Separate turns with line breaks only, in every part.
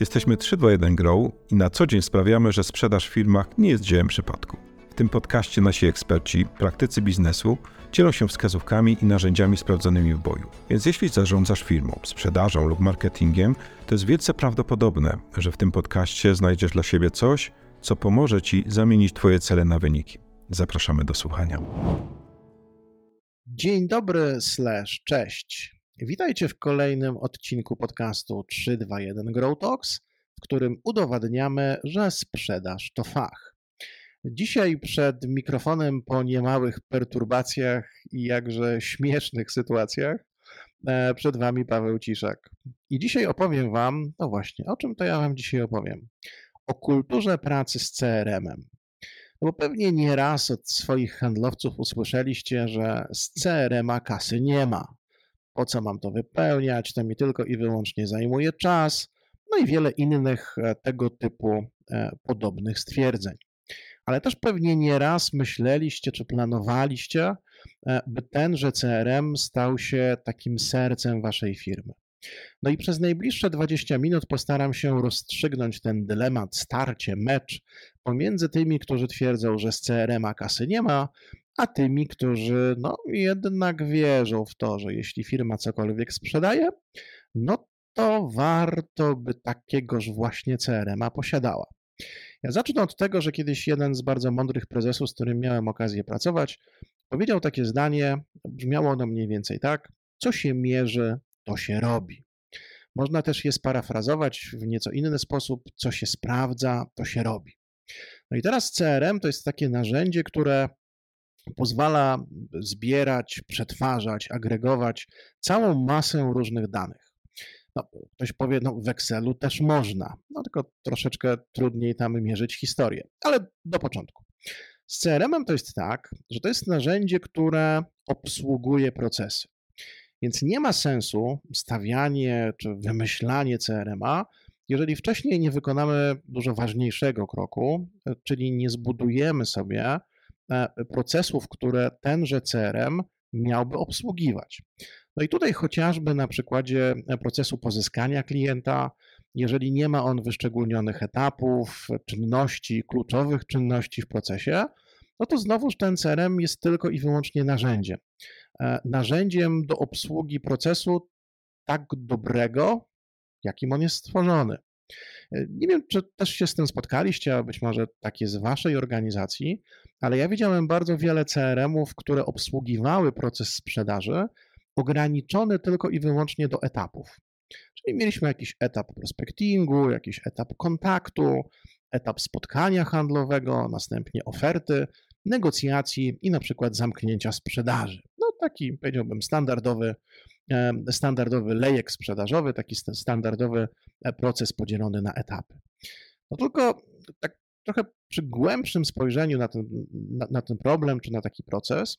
Jesteśmy 321 Grow i na co dzień sprawiamy, że sprzedaż w firmach nie jest dziełem przypadku. W tym podcaście nasi eksperci, praktycy biznesu dzielą się wskazówkami i narzędziami sprawdzonymi w boju. Więc jeśli zarządzasz firmą, sprzedażą lub marketingiem, to jest wielce prawdopodobne, że w tym podcaście znajdziesz dla siebie coś, co pomoże Ci zamienić Twoje cele na wyniki. Zapraszamy do słuchania.
Dzień dobry, slash, cześć. Witajcie w kolejnym odcinku podcastu 321 Grow Talks, w którym udowadniamy, że sprzedaż to fach. Dzisiaj przed mikrofonem po niemałych perturbacjach i jakże śmiesznych sytuacjach e, przed Wami Paweł Ciszak. I dzisiaj opowiem Wam, no właśnie, o czym to ja Wam dzisiaj opowiem? O kulturze pracy z CRM-em. No bo pewnie nieraz od swoich handlowców usłyszeliście, że z CRM-a kasy nie ma. Po co mam to wypełniać? To mi tylko i wyłącznie zajmuje czas. No i wiele innych e, tego typu e, podobnych stwierdzeń. Ale też pewnie nieraz myśleliście czy planowaliście, e, by tenże CRM stał się takim sercem waszej firmy. No i przez najbliższe 20 minut postaram się rozstrzygnąć ten dylemat, starcie, mecz pomiędzy tymi, którzy twierdzą, że z CRM-a kasy nie ma, a tymi, którzy no, jednak wierzą w to, że jeśli firma cokolwiek sprzedaje, no to warto by takiegoż właśnie CRM-a posiadała. Ja zacznę od tego, że kiedyś jeden z bardzo mądrych prezesów, z którym miałem okazję pracować, powiedział takie zdanie, brzmiało ono mniej więcej tak: co się mierzy, to się robi. Można też je sparafrazować w nieco inny sposób: co się sprawdza, to się robi. No i teraz CRM to jest takie narzędzie, które pozwala zbierać, przetwarzać, agregować całą masę różnych danych. No, ktoś powie, no w Excelu też można, no tylko troszeczkę trudniej tam mierzyć historię, ale do początku. Z CRM-em to jest tak, że to jest narzędzie, które obsługuje procesy. Więc nie ma sensu stawianie czy wymyślanie CRM-a, jeżeli wcześniej nie wykonamy dużo ważniejszego kroku, czyli nie zbudujemy sobie e, procesów, które tenże CRM miałby obsługiwać. No i tutaj chociażby na przykładzie procesu pozyskania klienta, jeżeli nie ma on wyszczególnionych etapów, czynności, kluczowych czynności w procesie, no to znowuż ten CRM jest tylko i wyłącznie narzędziem. E, narzędziem do obsługi procesu tak dobrego, jakim on jest stworzony. E, nie wiem, czy też się z tym spotkaliście, a być może tak jest w waszej organizacji, ale ja widziałem bardzo wiele CRM-ów, które obsługiwały proces sprzedaży, ograniczony tylko i wyłącznie do etapów. Czyli mieliśmy jakiś etap prospectingu, jakiś etap kontaktu, etap spotkania handlowego, następnie oferty, negocjacji i na przykład zamknięcia sprzedaży. Taki powiedziałbym standardowy, standardowy lejek sprzedażowy, taki standardowy e, proces podzielony na etapy. No tylko tak trochę przy głębszym spojrzeniu na ten, na, na ten problem czy na taki proces,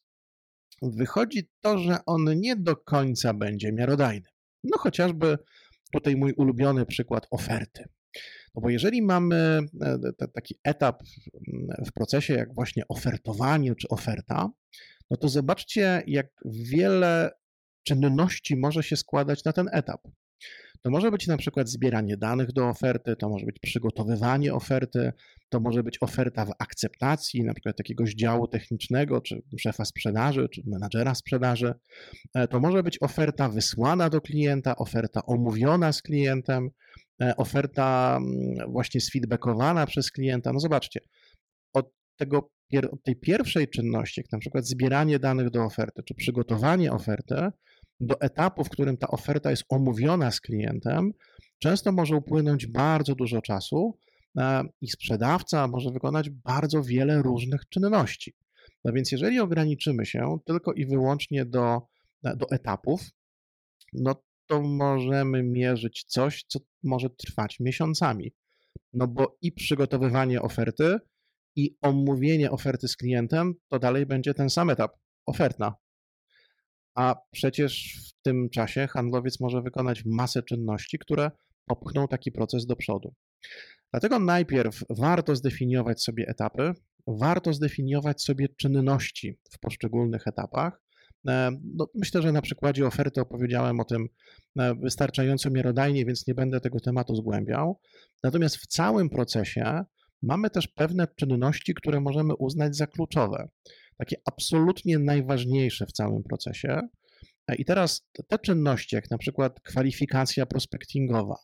wychodzi to, że on nie do końca będzie miarodajny. No chociażby tutaj mój ulubiony przykład oferty. No bo jeżeli mamy e, taki etap w procesie, jak właśnie ofertowanie czy oferta, no to zobaczcie, jak wiele czynności może się składać na ten etap. To może być na przykład zbieranie danych do oferty, to może być przygotowywanie oferty, to może być oferta w akceptacji, na przykład jakiegoś działu technicznego, czy szefa sprzedaży, czy menadżera sprzedaży. E, to może być oferta wysłana do klienta, oferta omówiona z klientem, e, oferta mm, właśnie sfeedbackowana przez klienta. No zobaczcie, od, tego, od tej pierwszej czynności, jak na przykład zbieranie danych do oferty, czy przygotowanie oferty, do etapu, w którym ta oferta jest omówiona z klientem, często może upłynąć bardzo dużo czasu e, i sprzedawca może wykonać bardzo wiele różnych czynności. No więc jeżeli ograniczymy się tylko i wyłącznie do, e, do etapów, no to możemy mierzyć coś, co może trwać miesiącami. No bo i przygotowywanie oferty, i omówienie oferty z klientem, to dalej będzie ten sam etap oferta. A przecież w tym czasie handlowiec może wykonać masę czynności, które popchną taki proces do przodu. Dlatego najpierw warto zdefiniować sobie etapy, warto zdefiniować sobie czynności w poszczególnych etapach, No, myślę, że na przykładzie oferty opowiedziałem o tym wystarczająco miarodajnie, więc nie będę tego tematu zgłębiał. Natomiast w całym procesie mamy też pewne czynności, które możemy uznać za kluczowe, takie absolutnie najważniejsze w całym procesie. I teraz te czynności, jak na przykład kwalifikacja prospectingowa,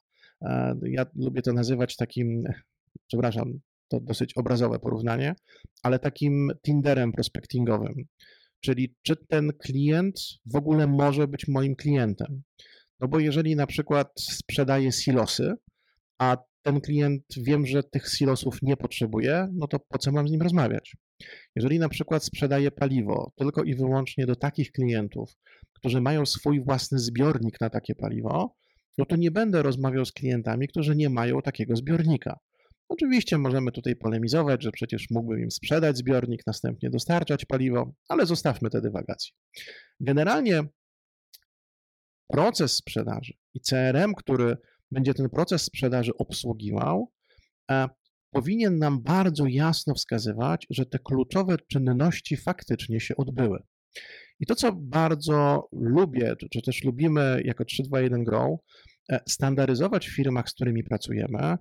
ja lubię to nazywać takim, przepraszam, to dosyć obrazowe porównanie, ale takim Tinderem prospectingowym. Czyli czy ten klient w ogóle może być moim klientem? No bo jeżeli na przykład sprzedaję silosy, a ten klient wiem, że tych silosów nie potrzebuje, no to po co mam z nim rozmawiać? Jeżeli na przykład sprzedaję paliwo tylko i wyłącznie do takich klientów, którzy mają swój własny zbiornik na takie paliwo, no to nie będę rozmawiał z klientami, którzy nie mają takiego zbiornika. Oczywiście możemy tutaj polemizować, że przecież mógłbym im sprzedać zbiornik, następnie dostarczać paliwo, ale zostawmy te dywagacje. Generalnie proces sprzedaży i CRM, który będzie ten proces sprzedaży obsługiwał, e, powinien nam bardzo jasno wskazywać, że te kluczowe czynności faktycznie się odbyły. I to, co bardzo lubię, czy też lubimy jako 321 Grow, e, standaryzować w firmach, z którymi pracujemy,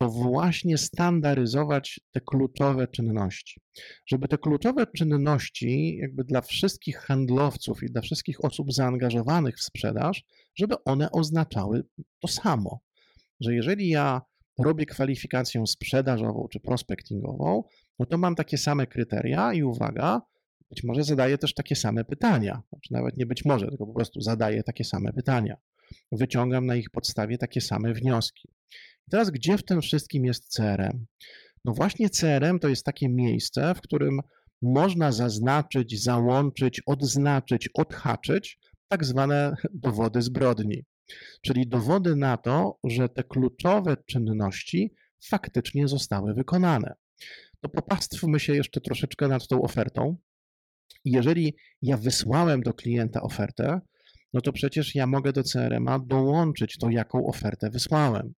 to właśnie standaryzować te kluczowe czynności. Żeby te kluczowe czynności, jakby dla wszystkich handlowców i dla wszystkich osób zaangażowanych w sprzedaż, żeby one oznaczały to samo. Że jeżeli ja robię kwalifikację sprzedażową czy prospectingową, no to mam takie same kryteria i uwaga, być może zadaję też takie same pytania, znaczy nawet nie być może, tylko po prostu zadaję takie same pytania. Wyciągam na ich podstawie takie same wnioski. Teraz, gdzie w tym wszystkim jest CRM? No właśnie CRM to jest takie miejsce, w którym można zaznaczyć, załączyć, odznaczyć, odhaczyć tak zwane dowody zbrodni, czyli dowody na to, że te kluczowe czynności faktycznie zostały wykonane. To popastwmy się jeszcze troszeczkę nad tą ofertą. Jeżeli ja wysłałem do klienta ofertę, no to przecież ja mogę do CRM-a dołączyć to, jaką ofertę wysłałem.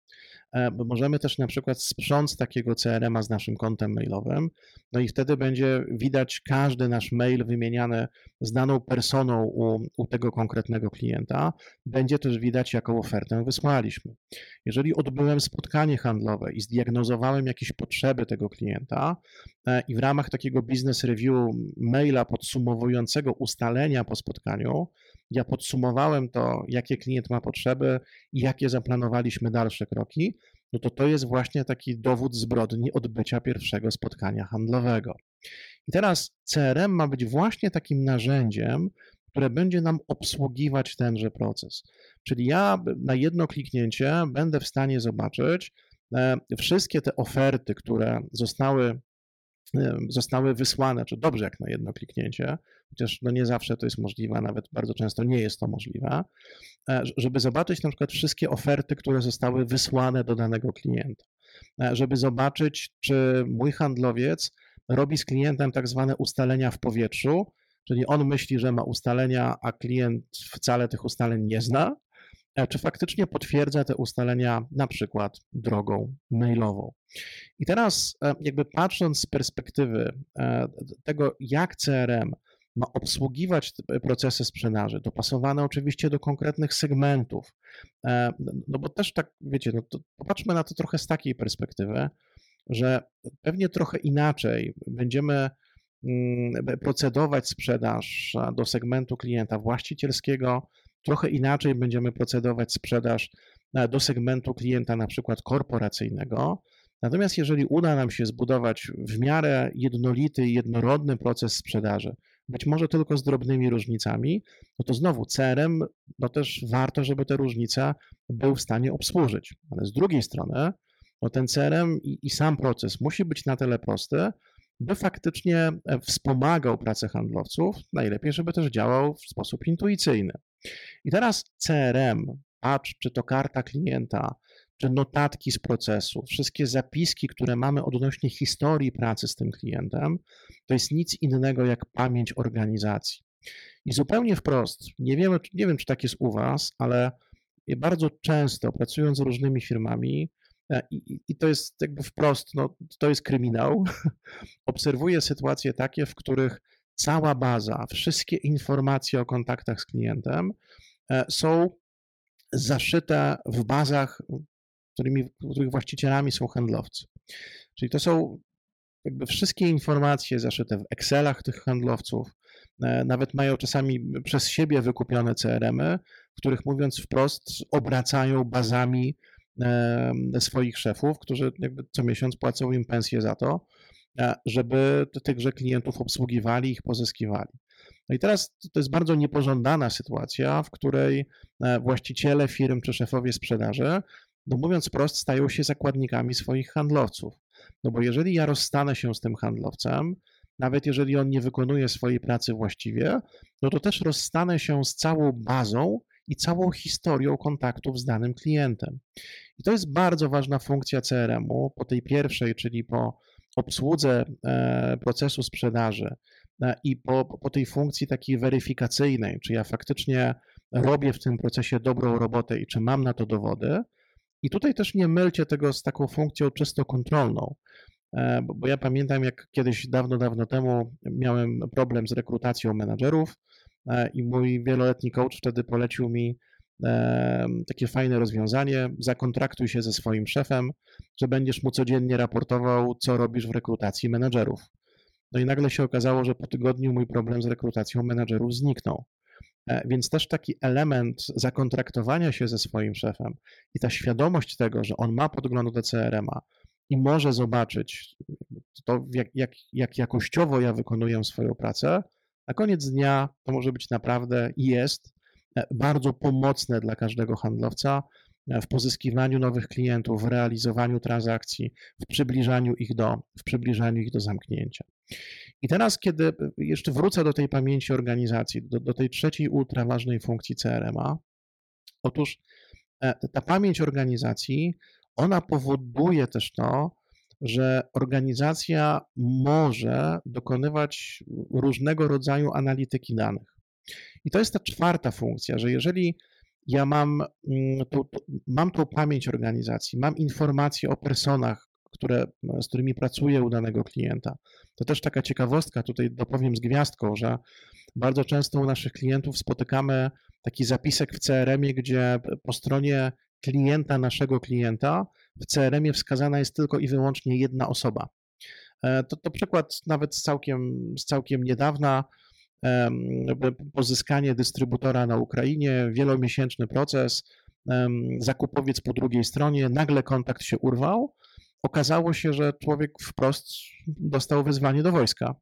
E, możemy też na przykład sprząc takiego CRM-a z naszym kontem mailowym, no i wtedy będzie widać każdy nasz mail wymieniany z daną personą u, u tego konkretnego klienta. Będzie też widać, jaką ofertę wysłaliśmy. Jeżeli odbyłem spotkanie handlowe i zdiagnozowałem jakieś potrzeby tego klienta e, i w ramach takiego business review maila podsumowującego ustalenia po spotkaniu, ja podsumowałem to, jakie klient ma potrzeby i jakie zaplanowaliśmy dalsze kroki, no to to jest właśnie taki dowód zbrodni odbycia pierwszego spotkania handlowego. I teraz CRM ma być właśnie takim narzędziem, które będzie nam obsługiwać tenże proces. Czyli ja na jedno kliknięcie będę w stanie zobaczyć e, wszystkie te oferty, które zostały zostały wysłane, czy dobrze jak na jedno kliknięcie, chociaż no nie zawsze to jest możliwe, nawet bardzo często nie jest to możliwe, e, żeby zobaczyć na przykład wszystkie oferty, które zostały wysłane do danego klienta, e, żeby zobaczyć, czy mój handlowiec robi z klientem tak zwane ustalenia w powietrzu, czyli on myśli, że ma ustalenia, a klient wcale tych ustaleń nie zna, czy faktycznie potwierdza te ustalenia na przykład drogą mailową. I teraz, e, jakby patrząc z perspektywy e, tego, jak CRM ma obsługiwać procesy sprzedaży, dopasowane oczywiście do konkretnych segmentów, no bo też tak, wiecie, no to popatrzmy na to trochę z takiej perspektywy, że pewnie trochę inaczej będziemy mm, procedować sprzedaż do segmentu klienta właścicielskiego, Trochę inaczej będziemy procedować sprzedaż e, do segmentu klienta, na przykład korporacyjnego. Natomiast jeżeli uda nam się zbudować w miarę jednolity jednorodny proces sprzedaży, być może tylko z drobnymi różnicami, no to znowu CRM, no też warto, żeby te różnice był w stanie obsłużyć. Ale z drugiej strony, no ten CRM i, i sam proces musi być na tyle prosty, by faktycznie e, wspomagał pracę handlowców, najlepiej, żeby też działał w sposób intuicyjny. I teraz CRM, patrz, czy to karta klienta, czy notatki z procesu, wszystkie zapiski, które mamy odnośnie historii pracy z tym klientem, to jest nic innego jak pamięć organizacji. I zupełnie wprost, nie wiem, nie wiem czy tak jest u Was, ale bardzo często pracując z różnymi firmami, e, i, i, to jest jakby wprost, no, to jest kryminał. Obserwuję sytuacje takie, w których cała baza, wszystkie informacje o kontaktach z klientem e, są zaszyte w bazach, którymi, których właścicielami są handlowcy. Czyli to są jakby wszystkie informacje zaszyte w Excelach tych handlowców, e, nawet mają czasami przez siebie wykupione CRM-y, w których mówiąc wprost obracają bazami swoich szefów, którzy jakby co miesiąc płacą im pensję za to, e, żeby tychże klientów obsługiwali, ich pozyskiwali. No i teraz to jest bardzo niepożądana sytuacja, w której e, właściciele firm czy szefowie sprzedaży, no mówiąc wprost, stają się zakładnikami swoich handlowców. No bo jeżeli ja rozstanę się z tym handlowcem, nawet jeżeli on nie wykonuje swojej pracy właściwie, no to też rozstanę się z całą bazą i całą historią kontaktów z danym klientem. I to jest bardzo ważna funkcja CRM-u po tej pierwszej, czyli po obsłudze e, procesu sprzedaży e, i po, po tej funkcji takiej weryfikacyjnej, czy ja faktycznie robię w tym procesie dobrą robotę i czy mam na to dowody. I tutaj też nie mylcie tego z taką funkcją czysto kontrolną, e, bo ja pamiętam, jak kiedyś dawno, dawno temu miałem problem z rekrutacją menadżerów i mój wieloletni coach wtedy polecił mi takie fajne rozwiązanie. Zakontraktuj się ze swoim szefem, że będziesz mu codziennie raportował, co robisz w rekrutacji menedżerów. No i nagle się okazało, że po tygodniu mój problem z rekrutacją menedżerów zniknął. E, więc też taki element zakontraktowania się ze swoim szefem i ta świadomość tego, że on ma podgląd do CRM-a i może zobaczyć to, jak, jak, jak jakościowo ja wykonuję swoją pracę, na koniec dnia to może być naprawdę i jest bardzo pomocne dla każdego handlowca e, w pozyskiwaniu nowych klientów, w realizowaniu transakcji, w przybliżaniu ich do, w przybliżaniu ich do zamknięcia. I teraz, kiedy e, jeszcze wrócę do tej pamięci organizacji, do, do tej trzeciej ultra ważnej funkcji CRM-a, otóż ta pamięć organizacji, ona powoduje też to, że organizacja może dokonywać różnego rodzaju analityki danych. I to jest ta czwarta funkcja, że jeżeli ja mam, mm, mam tą pamięć organizacji, mam informacje o personach, które, z którymi pracuję u danego klienta. To też taka ciekawostka, tutaj dopowiem z gwiazdką, że bardzo często u naszych klientów spotykamy taki zapisek w CRM-ie, gdzie po stronie klienta, naszego klienta, w CRM-ie wskazana jest tylko i wyłącznie jedna osoba. E, to, to przykład nawet z całkiem, z całkiem niedawna pozyskanie dystrybutora na Ukrainie, wielomiesięczny proces, zakupowiec po drugiej stronie, nagle kontakt się urwał. Okazało się, że człowiek wprost dostał wezwanie do wojska,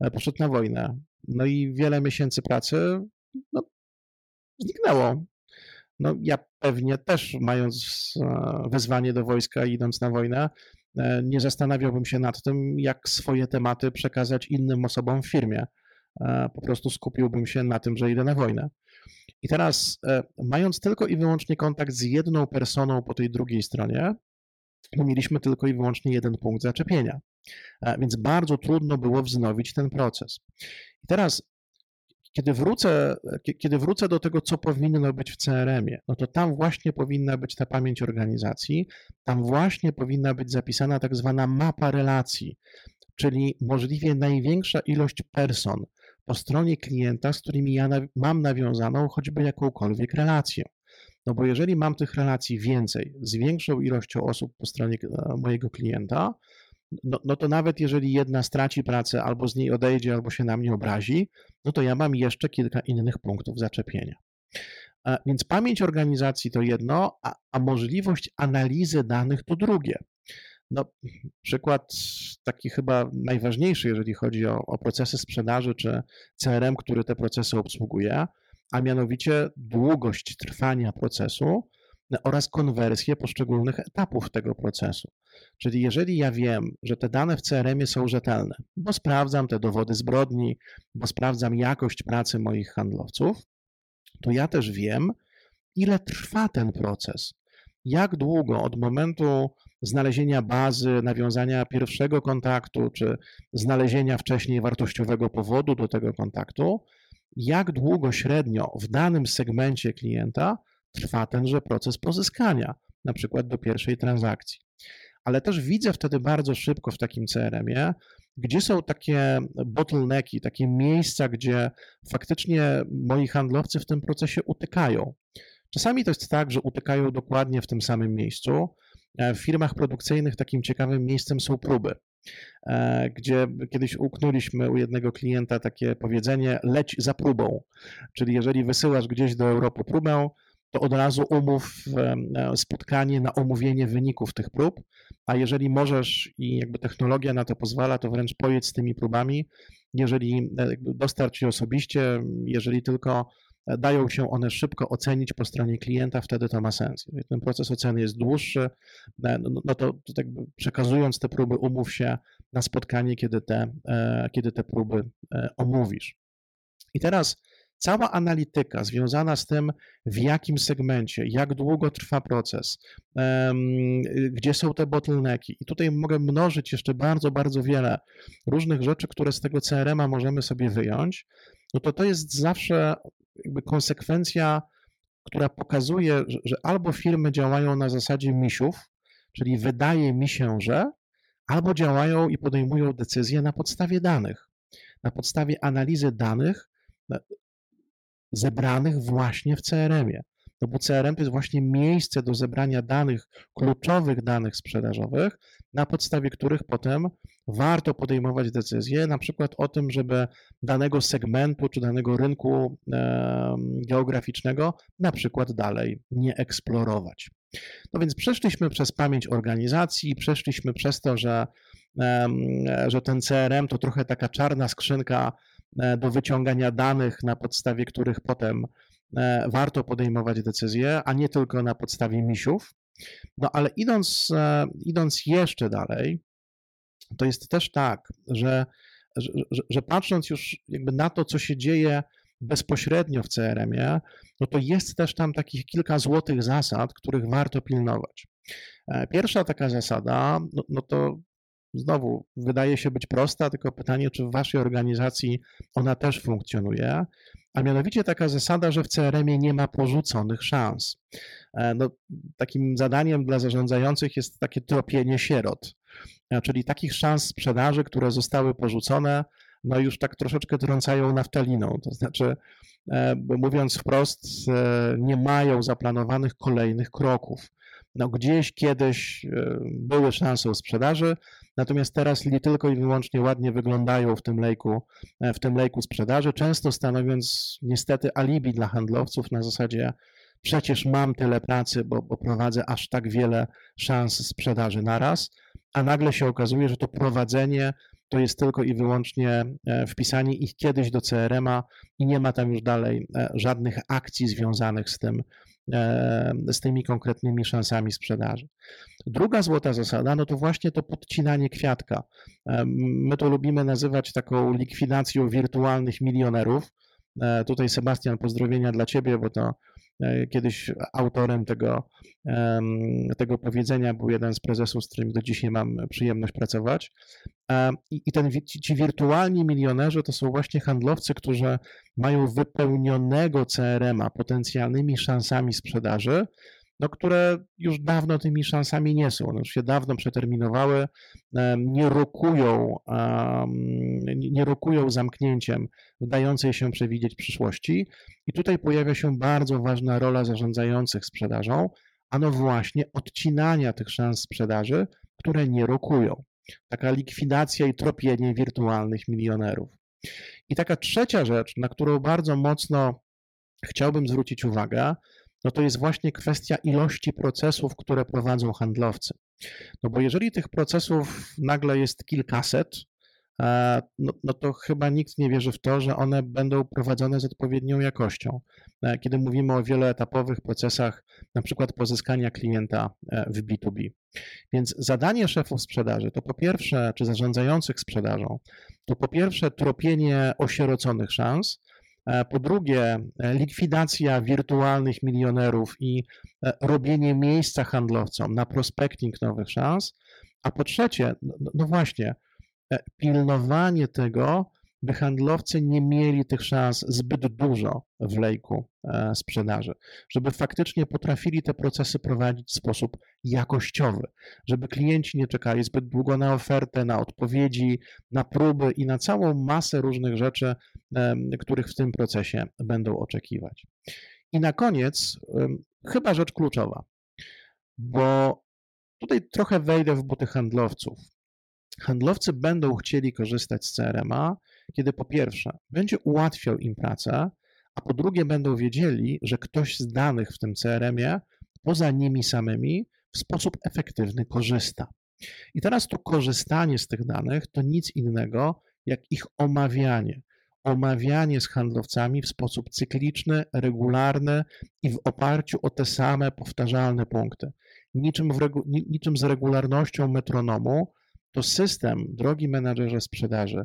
e, poszedł na wojnę. No i wiele miesięcy pracy no, zniknęło. No, ja pewnie też, mając e, wezwanie do wojska i idąc na wojnę, e, nie zastanawiałbym się nad tym, jak swoje tematy przekazać innym osobom w firmie po prostu skupiłbym się na tym, że idę na wojnę. I teraz, e, mając tylko i wyłącznie kontakt z jedną personą po tej drugiej stronie, mieliśmy tylko i wyłącznie jeden punkt zaczepienia. E, więc bardzo trudno było wznowić ten proces. I teraz, kiedy wrócę, kiedy wrócę do tego, co powinno być w CRM-ie, no to tam właśnie powinna być ta pamięć organizacji, tam właśnie powinna być zapisana tak zwana mapa relacji, czyli możliwie największa ilość person, po stronie klienta, z którymi ja mam nawiązaną choćby jakąkolwiek relację. No bo jeżeli mam tych relacji więcej, z większą ilością osób po stronie e, mojego klienta, no, no, to nawet jeżeli jedna straci pracę, albo z niej odejdzie, albo się na mnie obrazi, no to ja mam jeszcze kilka innych punktów zaczepienia. E, więc pamięć organizacji to jedno, a, a możliwość analizy danych to drugie. No, przykład taki chyba najważniejszy, jeżeli chodzi o, o procesy sprzedaży czy CRM, który te procesy obsługuje, a mianowicie długość trwania procesu oraz konwersję poszczególnych etapów tego procesu. Czyli jeżeli ja wiem, że te dane w CRM są rzetelne, bo sprawdzam te dowody zbrodni, bo sprawdzam jakość pracy moich handlowców, to ja też wiem, ile trwa ten proces. Jak długo od momentu znalezienia bazy, nawiązania pierwszego kontaktu, czy znalezienia wcześniej wartościowego powodu do tego kontaktu, jak długo średnio w danym segmencie klienta trwa tenże proces pozyskania, na przykład do pierwszej transakcji. Ale też widzę wtedy bardzo szybko w takim CRM-ie, gdzie są takie bottlenecki, takie miejsca, gdzie faktycznie moi handlowcy w tym procesie utykają. Czasami to jest tak, że utykają dokładnie w tym samym miejscu. W firmach produkcyjnych takim ciekawym miejscem są próby. E, gdzie kiedyś uknęliśmy u jednego klienta takie powiedzenie: leć za próbą. Czyli jeżeli wysyłasz gdzieś do Europy próbę, to od razu umów e, spotkanie na omówienie wyników tych prób, a jeżeli możesz i jakby technologia na to pozwala, to wręcz pojedź z tymi próbami. Jeżeli e, dostarcz je osobiście, jeżeli tylko dają się one szybko ocenić po stronie klienta, wtedy to ma sens. Jeżeli ten proces oceny jest dłuższy, e, no, no, no to, to jakby przekazując te próby, umów się na spotkanie, kiedy te, e, kiedy te próby e, omówisz. I teraz cała analityka związana z tym, w jakim segmencie, jak długo trwa proces, gdzie są te bottlenecki. I tutaj mogę mnożyć jeszcze bardzo, bardzo wiele różnych rzeczy, które z tego CRM-a możemy sobie wyjąć. No to to jest zawsze jakby konsekwencja, która pokazuje, że, że albo firmy działają na zasadzie misiów, czyli wydaje mi się, że, albo działają i podejmują decyzje na podstawie danych, na podstawie analizy danych zebranych właśnie w CRM-ie. No bo CRM to jest właśnie miejsce do zebrania danych, kluczowych danych sprzedażowych, na podstawie których potem warto podejmować decyzje, na przykład o tym, żeby danego segmentu czy danego rynku geograficznego na przykład dalej nie eksplorować. No więc przeszliśmy przez pamięć organizacji, przeszliśmy przez to, że, że ten CRM to trochę taka czarna skrzynka e, do wyciągania danych, na podstawie których potem warto podejmować decyzje, a nie tylko na podstawie misiów. No ale idąc, e, idąc jeszcze dalej, to jest też tak, że, że, że patrząc już jakby na to, co się dzieje bezpośrednio w CRM-ie, no to jest też tam takich kilka złotych zasad, których warto pilnować. E, pierwsza taka zasada, no, no to znowu wydaje się być prosta, tylko pytanie, czy w waszej organizacji ona też funkcjonuje, a mianowicie taka zasada, że w CRM-ie nie ma porzuconych szans. E, no, takim zadaniem dla zarządzających jest takie tropienie sierot, e, czyli takich szans sprzedaży, które zostały porzucone, no już tak troszeczkę trącają naftaliną, to znaczy, e, mówiąc wprost, nie mają zaplanowanych kolejnych kroków. No, gdzieś kiedyś były szanse sprzedaży, natomiast teraz tylko i wyłącznie ładnie wyglądają w tym lejku, w tym lejku sprzedaży, często stanowiąc niestety alibi dla handlowców. Na zasadzie przecież mam tyle pracy, bo, bo prowadzę aż tak wiele szans sprzedaży naraz, a nagle się okazuje, że to prowadzenie to jest tylko i wyłącznie e, wpisanie ich kiedyś do CRM-a i nie ma tam już dalej e, żadnych akcji związanych z tym, e, z tymi konkretnymi szansami sprzedaży. Druga złota zasada, no to właśnie to podcinanie kwiatka. My to lubimy nazywać taką likwidacją wirtualnych milionerów. Tutaj Sebastian, pozdrowienia dla Ciebie, bo to E, kiedyś autorem tego, tego powiedzenia był jeden z prezesów, z którym do dzisiaj mam przyjemność pracować. E, I ten, ci wirtualni milionerzy to są właśnie handlowcy, którzy mają wypełnionego CRM-a potencjalnymi szansami sprzedaży, no, które już dawno tymi szansami nie są. One już się dawno przeterminowały, nie rokują, nie rokują zamknięciem w dającej się przewidzieć przyszłości. I tutaj pojawia się bardzo ważna rola zarządzających sprzedażą, a no właśnie odcinania tych szans sprzedaży, które nie rokują. Taka likwidacja i tropienie wirtualnych milionerów. I taka trzecia rzecz, na którą bardzo mocno chciałbym zwrócić uwagę, no to jest właśnie kwestia ilości procesów, które prowadzą handlowcy. No bo jeżeli tych procesów nagle jest kilkaset, e, no, no, to chyba nikt nie wierzy w to, że one będą prowadzone z odpowiednią jakością. E, kiedy mówimy o wieloetapowych procesach, na przykład pozyskania klienta e, w B2B. Więc zadanie szefów sprzedaży to po pierwsze, czy zarządzających sprzedażą, to po pierwsze tropienie osieroconych szans, po drugie, e, likwidacja wirtualnych milionerów i e, robienie miejsca handlowcom na prospecting nowych szans. A po trzecie, no, no właśnie, pilnowanie tego, by handlowcy nie mieli tych szans zbyt dużo w lejku e, sprzedaży, żeby faktycznie potrafili te procesy prowadzić w sposób jakościowy, żeby klienci nie czekali zbyt długo na ofertę, na odpowiedzi, na próby i na całą masę różnych rzeczy, których w tym procesie będą oczekiwać. I na koniec, chyba rzecz kluczowa, bo tutaj trochę wejdę w buty handlowców. Handlowcy będą chcieli korzystać z CRM-a, kiedy po pierwsze będzie ułatwiał im pracę, a po drugie będą wiedzieli, że ktoś z danych w tym CRM-ie poza nimi samymi w sposób efektywny korzysta. I teraz to korzystanie z tych danych to nic innego jak ich omawianie. Omawianie z handlowcami w sposób cykliczny, regularny i w oparciu o te same powtarzalne punkty. Niczym, regu, niczym z regularnością metronomu, to system, drogi menadżerze sprzedaży,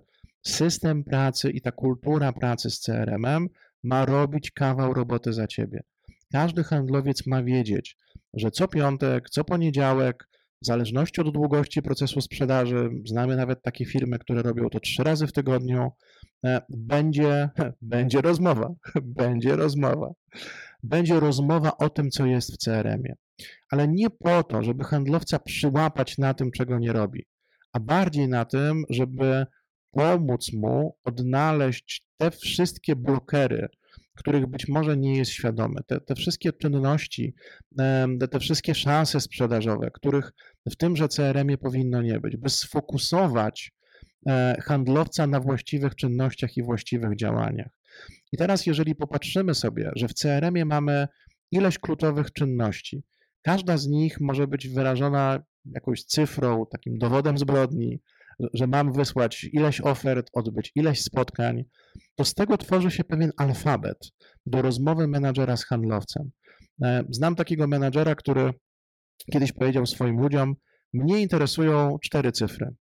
system pracy i ta kultura pracy z CRM-em ma robić kawał roboty za ciebie. Każdy handlowiec ma wiedzieć, że co piątek, co poniedziałek, w zależności od długości procesu sprzedaży, znamy nawet takie firmy, które robią to trzy razy w tygodniu, e, będzie, będzie rozmowa, będzie rozmowa. Będzie rozmowa o tym, co jest w CRM-ie. Ale nie po to, żeby handlowca przyłapać na tym, czego nie robi, a bardziej na tym, żeby pomóc mu odnaleźć te wszystkie blokery, których być może nie jest świadomy. Te, te wszystkie czynności, te, wszystkie szanse sprzedażowe, których w tymże CRM-ie powinno nie być, by sfokusować e, handlowca na właściwych czynnościach i właściwych działaniach. I teraz, jeżeli popatrzymy sobie, że w CRM-ie mamy ileś kluczowych czynności, każda z nich może być wyrażona jakąś cyfrą, takim dowodem zbrodni, że mam wysłać ileś ofert, odbyć ileś spotkań, to z tego tworzy się pewien alfabet do rozmowy menadżera z handlowcem. E, znam takiego menadżera, który kiedyś powiedział swoim ludziom: Mnie interesują cztery cyfry.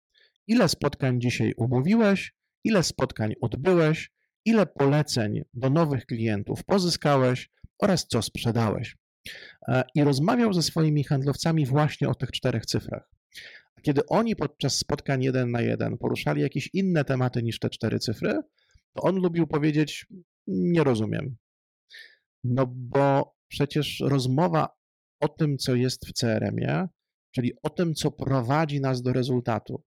Ile spotkań dzisiaj umówiłeś, ile spotkań odbyłeś, ile poleceń do nowych klientów pozyskałeś oraz co sprzedałeś. E, I rozmawiał ze swoimi handlowcami właśnie o tych czterech cyfrach. Kiedy oni podczas spotkań jeden na jeden poruszali jakieś inne tematy niż te cztery cyfry, to on lubił powiedzieć: Nie rozumiem. No bo przecież rozmowa o tym, co jest w CRM-ie, czyli o tym, co prowadzi nas do rezultatu,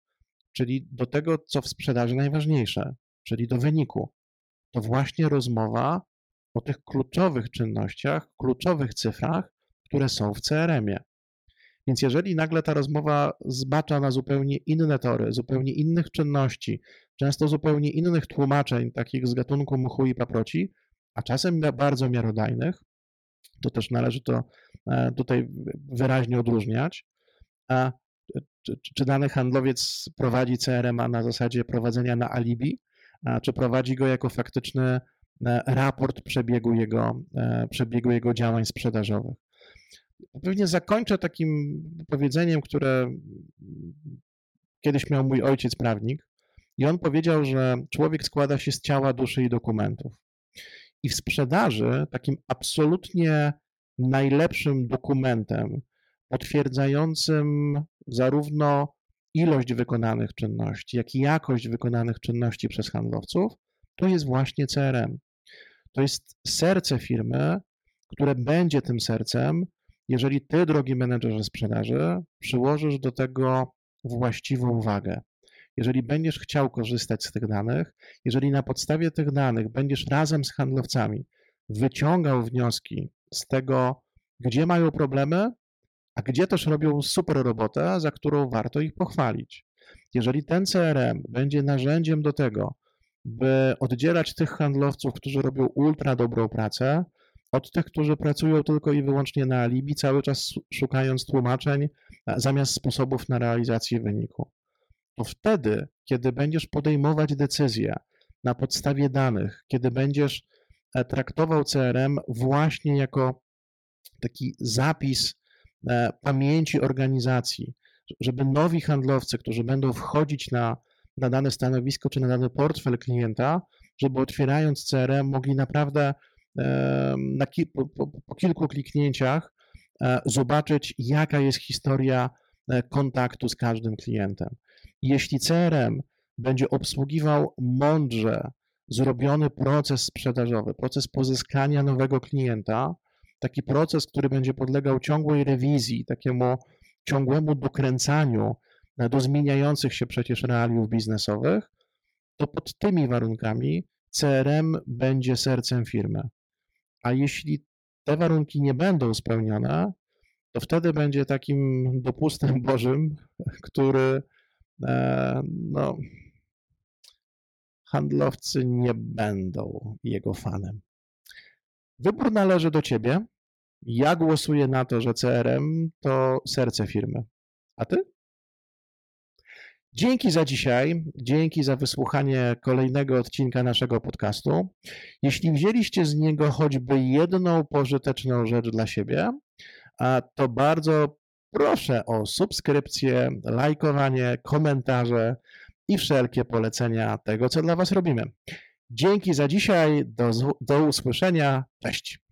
czyli do tego, co w sprzedaży najważniejsze, czyli do wyniku, to właśnie rozmowa o tych kluczowych czynnościach, kluczowych cyfrach, które są w CRM-ie. Więc jeżeli nagle ta rozmowa zbacza na zupełnie inne tory, zupełnie innych czynności, często zupełnie innych tłumaczeń, takich z gatunku mchu i paproci, a czasem bardzo miarodajnych, to też należy to e, tutaj wyraźnie odróżniać. Czy, czy dany handlowiec prowadzi CRM na zasadzie prowadzenia na alibi, czy prowadzi go jako faktyczny e, raport przebiegu jego, e, przebiegu jego działań sprzedażowych. Pewnie zakończę takim powiedzeniem, które kiedyś miał mój ojciec prawnik. I on powiedział, że człowiek składa się z ciała, duszy i dokumentów. I w sprzedaży takim absolutnie najlepszym dokumentem potwierdzającym zarówno ilość wykonanych czynności, jak i jakość wykonanych czynności przez handlowców, to jest właśnie CRM. To jest serce firmy, które będzie tym sercem, jeżeli ty, drogi menedżerze sprzedaży, przyłożysz do tego właściwą wagę. Jeżeli będziesz chciał korzystać z tych danych, jeżeli na podstawie tych danych będziesz razem z handlowcami wyciągał wnioski z tego, gdzie mają problemy, a gdzie też robią super robotę, za którą warto ich pochwalić. Jeżeli ten CRM będzie narzędziem do tego, by oddzielać tych handlowców, którzy robią ultra dobrą pracę, od tych, którzy pracują tylko i wyłącznie na alibi, cały czas szukając tłumaczeń zamiast sposobów na realizację wyniku. To wtedy, kiedy będziesz podejmować decyzje na podstawie danych, kiedy będziesz e, traktował CRM właśnie jako taki zapis e, pamięci organizacji, żeby nowi handlowcy, którzy będą wchodzić na, na dane stanowisko czy na dany portfel klienta, żeby otwierając CRM mogli naprawdę na ki po, po, kilku kliknięciach e, zobaczyć, jaka jest historia e, kontaktu z każdym klientem. Jeśli CRM będzie obsługiwał mądrze zrobiony proces sprzedażowy, proces pozyskania nowego klienta, taki proces, który będzie podlegał ciągłej rewizji, takiemu ciągłemu dokręcaniu do zmieniających się przecież realiów biznesowych, to pod tymi warunkami CRM będzie sercem firmy. A jeśli te warunki nie będą spełnione, to wtedy będzie takim dopustem Bożym, który e, no, handlowcy nie będą jego fanem. Wybór należy do ciebie. Ja głosuję na to, że CRM to serce firmy. A ty? Dzięki za dzisiaj, dzięki za wysłuchanie kolejnego odcinka naszego podcastu. Jeśli wzięliście z niego choćby jedną pożyteczną rzecz dla siebie, to bardzo proszę o subskrypcję, lajkowanie, komentarze i wszelkie polecenia tego, co dla Was robimy. Dzięki za dzisiaj, do, do usłyszenia, cześć.